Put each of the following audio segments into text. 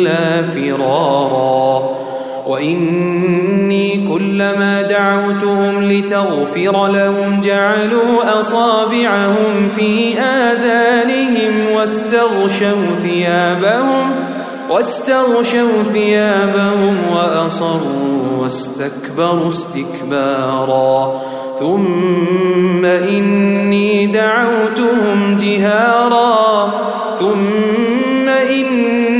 إلا فرارا. وإني كلما دعوتهم لتغفر لهم جعلوا أصابعهم في آذانهم واستغشوا ثيابهم واستغشوا ثيابهم وأصروا واستكبروا استكبارا. ثم إني دعوتهم جهارا. ثم إني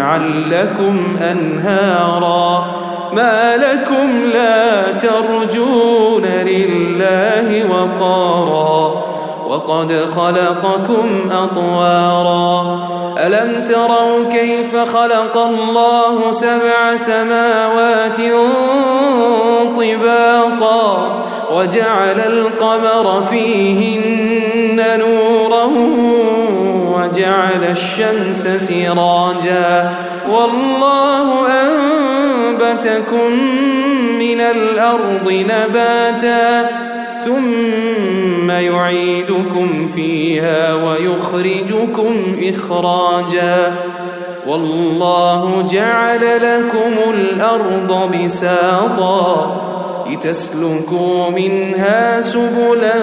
ويجعل لكم أنهارا. ما لكم لا ترجون لله وقارا. وقد خلقكم أطوارا. ألم تروا كيف خلق الله سبع سماوات طباقا وجعل القمر فيهن وجعل الشمس سراجا والله أنبتكم من الأرض نباتا ثم يعيدكم فيها ويخرجكم إخراجا والله جعل لكم الأرض بساطا لتسلكوا منها سبلا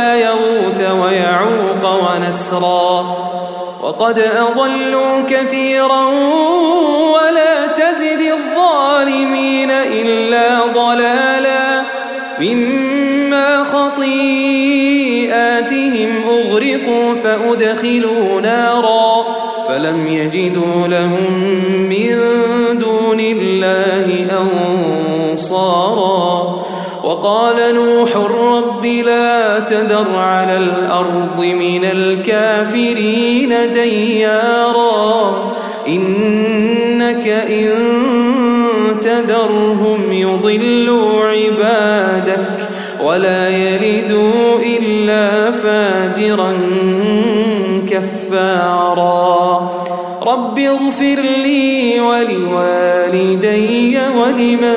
ونسرا وقد أضلوا كثيرا ولا تزد الظالمين إلا ضلالا. مما خطيئاتهم أغرقوا فأدخلوا نارا. فلم يجدوا لهم من دون الله أنصارا. وقال نوح رب لا تذر على الأرض من الكافرين ديارا. إنك إن تذرهم يضلوا عبادك ولا يلدوا إلا فاجرا كفارا. رب اغفر لي ولوالدي ولمن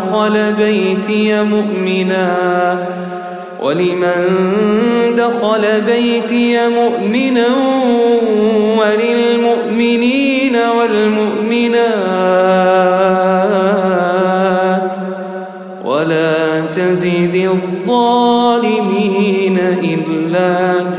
دخل بيتي مؤمنا. ولمن دخل بيتي مؤمنا وللمؤمنين والمؤمنات. ولا تزد الظالمين إلا